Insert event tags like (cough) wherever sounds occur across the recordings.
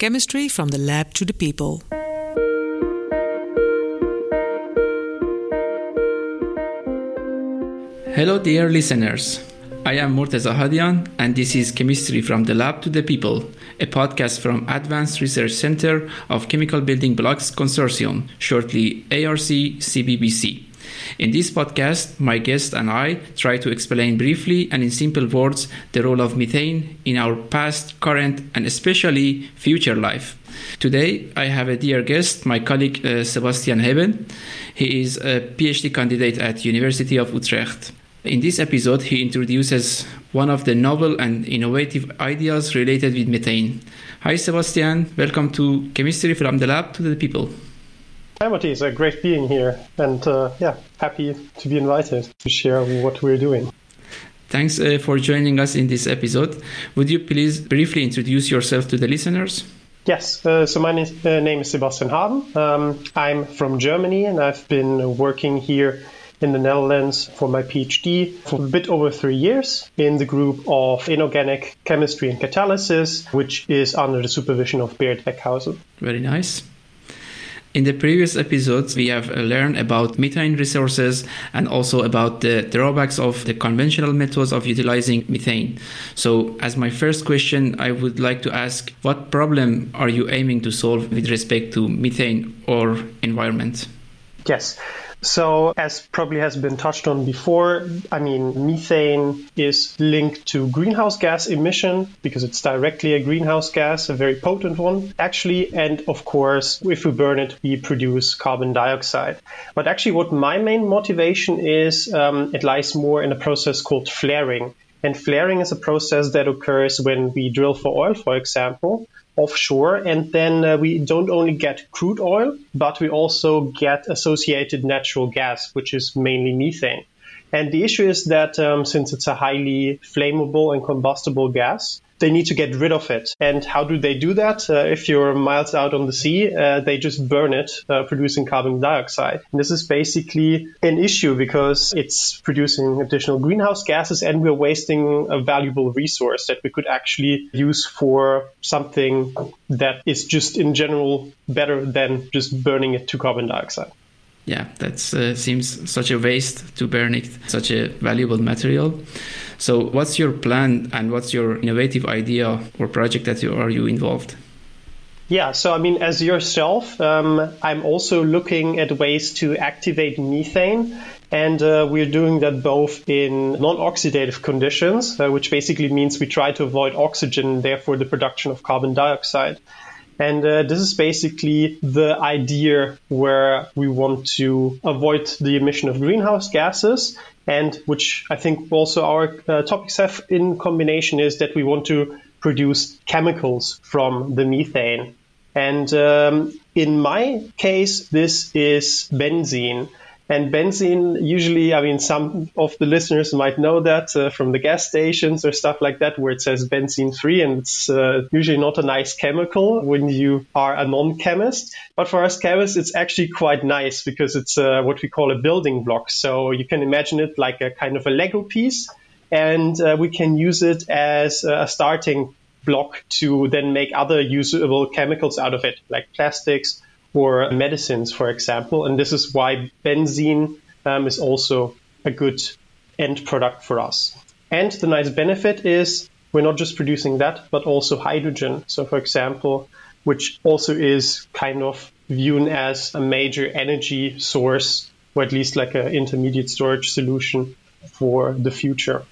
Chemistry from the Lab to the People. Hello, dear listeners. I am Morteza Hadian, and this is Chemistry from the Lab to the People, a podcast from Advanced Research Center of Chemical Building Blocks Consortium, shortly ARC CBBC. In this podcast, my guest and I try to explain briefly and in simple words the role of methane in our past, current, and especially future life. Today, I have a dear guest, my colleague uh, Sebastian Haben. He is a PhD candidate at University of Utrecht. In this episode, he introduces one of the novel and innovative ideas related with methane. Hi, Sebastian. Welcome to Chemistry from the Lab to the People. Hi, Morteza. a great being here, and uh, yeah, happy to be invited to share what we're doing. Thanks uh, for joining us in this episode. Would you please briefly introduce yourself to the listeners? Yes, uh, so my name, uh, name is Sebastian Haben. Um, I'm from Germany and I've been working here in the Netherlands for my PhD for a bit over three years in the group of inorganic chemistry and catalysis, which is under the supervision of Bert Weckhuysen. Very nice. In the previous episodes, we have learned about methane resources and also about the drawbacks of the conventional methods of utilizing methane. So, as my first question, I would like to ask what problem are you aiming to solve with respect to methane or environment? Yes. So, as probably has been touched on before, I mean, methane is linked to greenhouse gas emission because it's directly a greenhouse gas, a very potent one, actually. And of course, if we burn it, we produce carbon dioxide. But actually, what my main motivation is, um, it lies more in a process called flaring. And flaring is a process that occurs when we drill for oil, for example offshore. And then uh, we don't only get crude oil, but we also get associated natural gas, which is mainly methane. And the issue is that um, since it's a highly flammable and combustible gas, they need to get rid of it. And how do they do that? Uh, if you're miles out on the sea, uh, they just burn it, uh, producing carbon dioxide. And this is basically an issue because it's producing additional greenhouse gases and we're wasting a valuable resource that we could actually use for something that is just in general better than just burning it to carbon dioxide yeah, that uh, seems such a waste to burn it, such a valuable material. So, what's your plan and what's your innovative idea or project that you are you involved? Yeah, so I mean, as yourself, um, I'm also looking at ways to activate methane. And uh, we're doing that both in non oxidative conditions, uh, which basically means we try to avoid oxygen, therefore, the production of carbon dioxide. And uh, this is basically the idea where we want to avoid the emission of greenhouse gases. And which I think also our uh, topics have in combination is that we want to produce chemicals from the methane. And um, in my case, this is benzene. And benzene, usually, I mean, some of the listeners might know that uh, from the gas stations or stuff like that, where it says benzene free, and it's uh, usually not a nice chemical when you are a non chemist. But for us chemists, it's actually quite nice because it's uh, what we call a building block. So you can imagine it like a kind of a Lego piece, and uh, we can use it as a starting block to then make other usable chemicals out of it, like plastics for medicines, for example. And this is why benzene um, is also a good end product for us. And the nice benefit is we're not just producing that, but also hydrogen. So, for example, which also is kind of viewed as a major energy source, or at least like an intermediate storage solution for the future.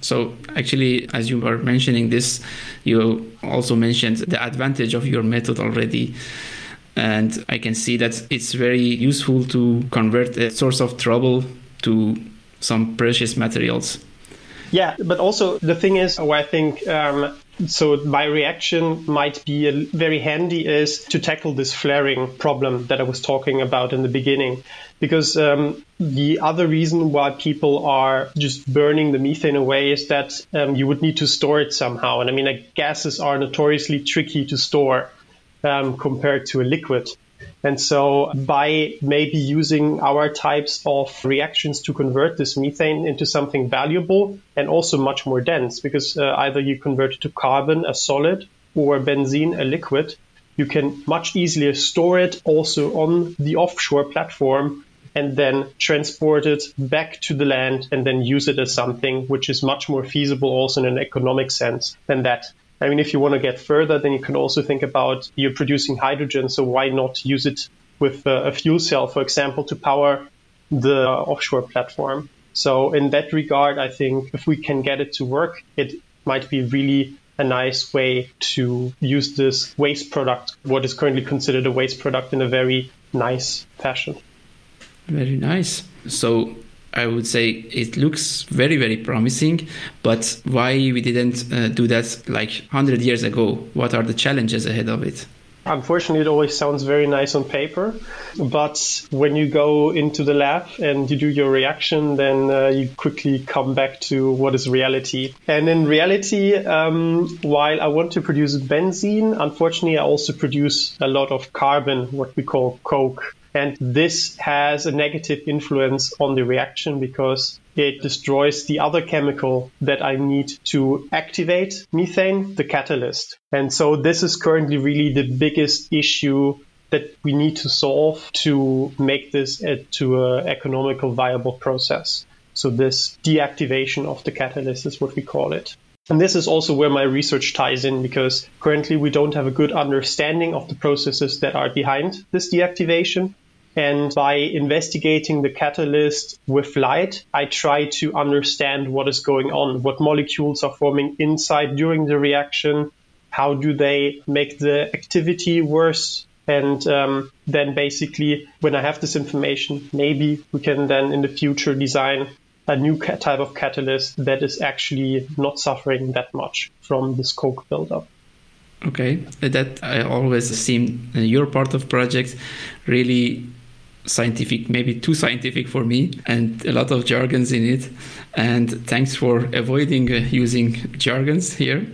So, actually, as you were mentioning this, you also mentioned the advantage of your method already and I can see that it's very useful to convert a source of trouble to some precious materials. Yeah, but also the thing is, where I think um, so my reaction might be a, very handy is to tackle this flaring problem that I was talking about in the beginning. Because um, the other reason why people are just burning the methane away is that um, you would need to store it somehow. And I mean, like, gases are notoriously tricky to store um, compared to a liquid. And so by maybe using our types of reactions to convert this methane into something valuable and also much more dense, because uh, either you convert it to carbon, a solid, or benzene, a liquid, you can much easier store it also on the offshore platform and then transport it back to the land and then use it as something which is much more feasible also in an economic sense than that. I mean, if you want to get further, then you can also think about you're producing hydrogen, so why not use it with uh, a fuel cell, for example, to power the offshore platform? So in that regard, I think if we can get it to work, it might be really a nice way to use this waste product, what is currently considered a waste product, in a very nice fashion. Very nice. So I would say it looks very, very promising, but why we didn't uh, do that like 100 years ago? What are the challenges ahead of it? Unfortunately, it always sounds very nice on paper, but when you go into the lab and you do your reaction, then uh, you quickly come back to what is reality. And in reality, um, while I want to produce benzene, unfortunately, I also produce a lot of carbon, what we call coke. And this has a negative influence on the reaction because it destroys the other chemical that I need to activate methane, the catalyst. And so this is currently really the biggest issue that we need to solve to make this a, to an economical viable process. So this deactivation of the catalyst is what we call it. And this is also where my research ties in because currently we don't have a good understanding of the processes that are behind this deactivation. And by investigating the catalyst with light, I try to understand what is going on, what molecules are forming inside during the reaction, how do they make the activity worse. And um, then basically, when I have this information, maybe we can then in the future design a new type of catalyst that is actually not suffering that much from this coke buildup. Okay, that I always seen your part of projects really scientific, maybe too scientific for me, and a lot of jargons in it. And thanks for avoiding uh, using jargons here.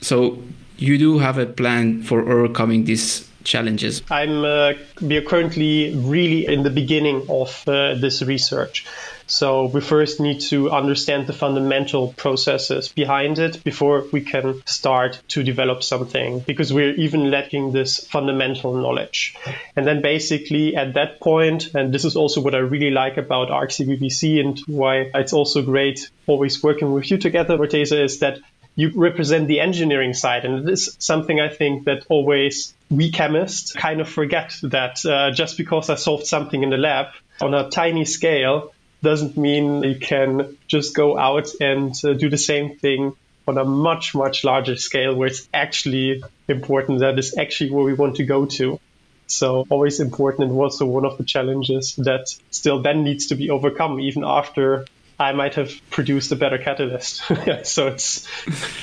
So you do have a plan for overcoming these challenges? I'm uh, we are currently really in the beginning of uh, this research. So we first need to understand the fundamental processes behind it before we can start to develop something because we're even lacking this fundamental knowledge. And then basically at that point, and this is also what I really like about ARC CBBC and why it's also great always working with you together, Morteza, is that you represent the engineering side. And it is something I think that always we chemists kind of forget that uh, just because I solved something in the lab on a tiny scale doesn't mean you can just go out and uh, do the same thing on a much, much larger scale where it's actually important. That is actually where we want to go to. So always important and also one of the challenges that still then needs to be overcome even after I might have produced a better catalyst. (laughs) so it's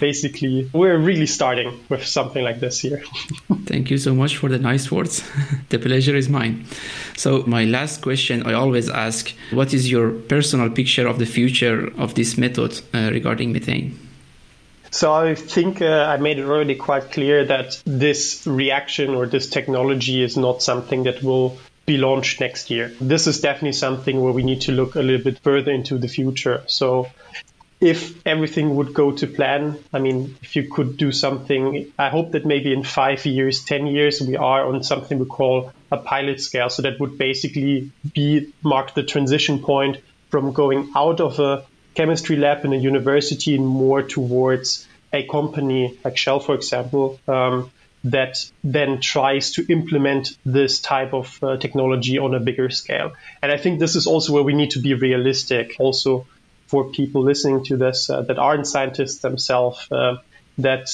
basically, we're really starting with something like this here. (laughs) Thank you so much for the nice words. (laughs) the pleasure is mine. So, my last question I always ask what is your personal picture of the future of this method uh, regarding methane? So I think uh, I made it already quite clear that this reaction or this technology is not something that will be launched next year. This is definitely something where we need to look a little bit further into the future. So if everything would go to plan, I mean, if you could do something, I hope that maybe in five years, 10 years, we are on something we call a pilot scale. So that would basically be mark the transition point from going out of a chemistry lab in a university and more towards a company like Shell, for example, um, that then tries to implement this type of uh, technology on a bigger scale. And I think this is also where we need to be realistic, also for people listening to this uh, that aren't scientists themselves, uh, that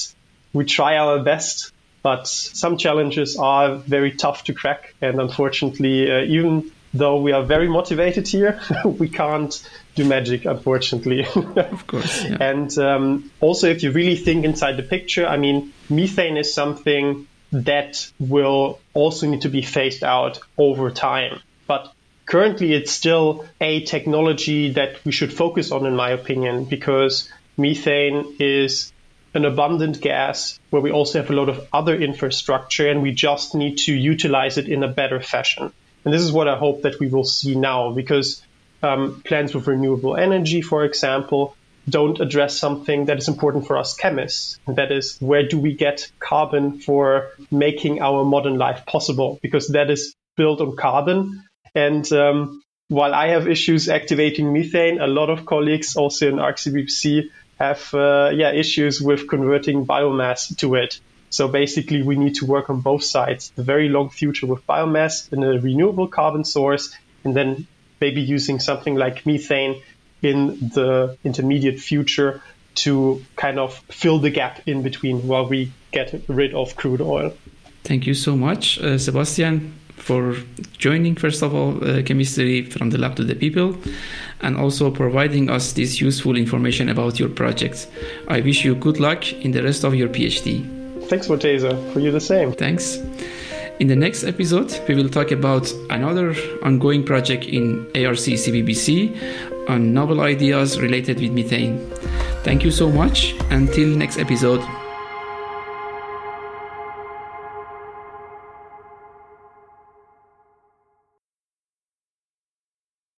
we try our best, but some challenges are very tough to crack. And unfortunately, uh, even though we are very motivated here, (laughs) we can't do magic, unfortunately. (laughs) of course. Yeah. And um, also, if you really think inside the picture, I mean, methane is something that will also need to be phased out over time. But currently, it's still a technology that we should focus on, in my opinion, because methane is an abundant gas where we also have a lot of other infrastructure and we just need to utilize it in a better fashion. And this is what I hope that we will see now because um, plants with renewable energy, for example, don't address something that is important for us chemists. And that is, where do we get carbon for making our modern life possible? Because that is built on carbon. And um, while I have issues activating methane, a lot of colleagues also in ArcCBC have uh, yeah issues with converting biomass to it. So basically, we need to work on both sides. The very long future with biomass and a renewable carbon source, and then maybe using something like methane in the intermediate future to kind of fill the gap in between while we get rid of crude oil. Thank you so much, uh, Sebastian, for joining, first of all, uh, chemistry from the lab to the people, and also providing us this useful information about your projects. I wish you good luck in the rest of your PhD. Thanks, Morteza. For you the same. Thanks. In the next episode, we will talk about another ongoing project in ARC CBBC on novel ideas related with methane. Thank you so much. Until next episode.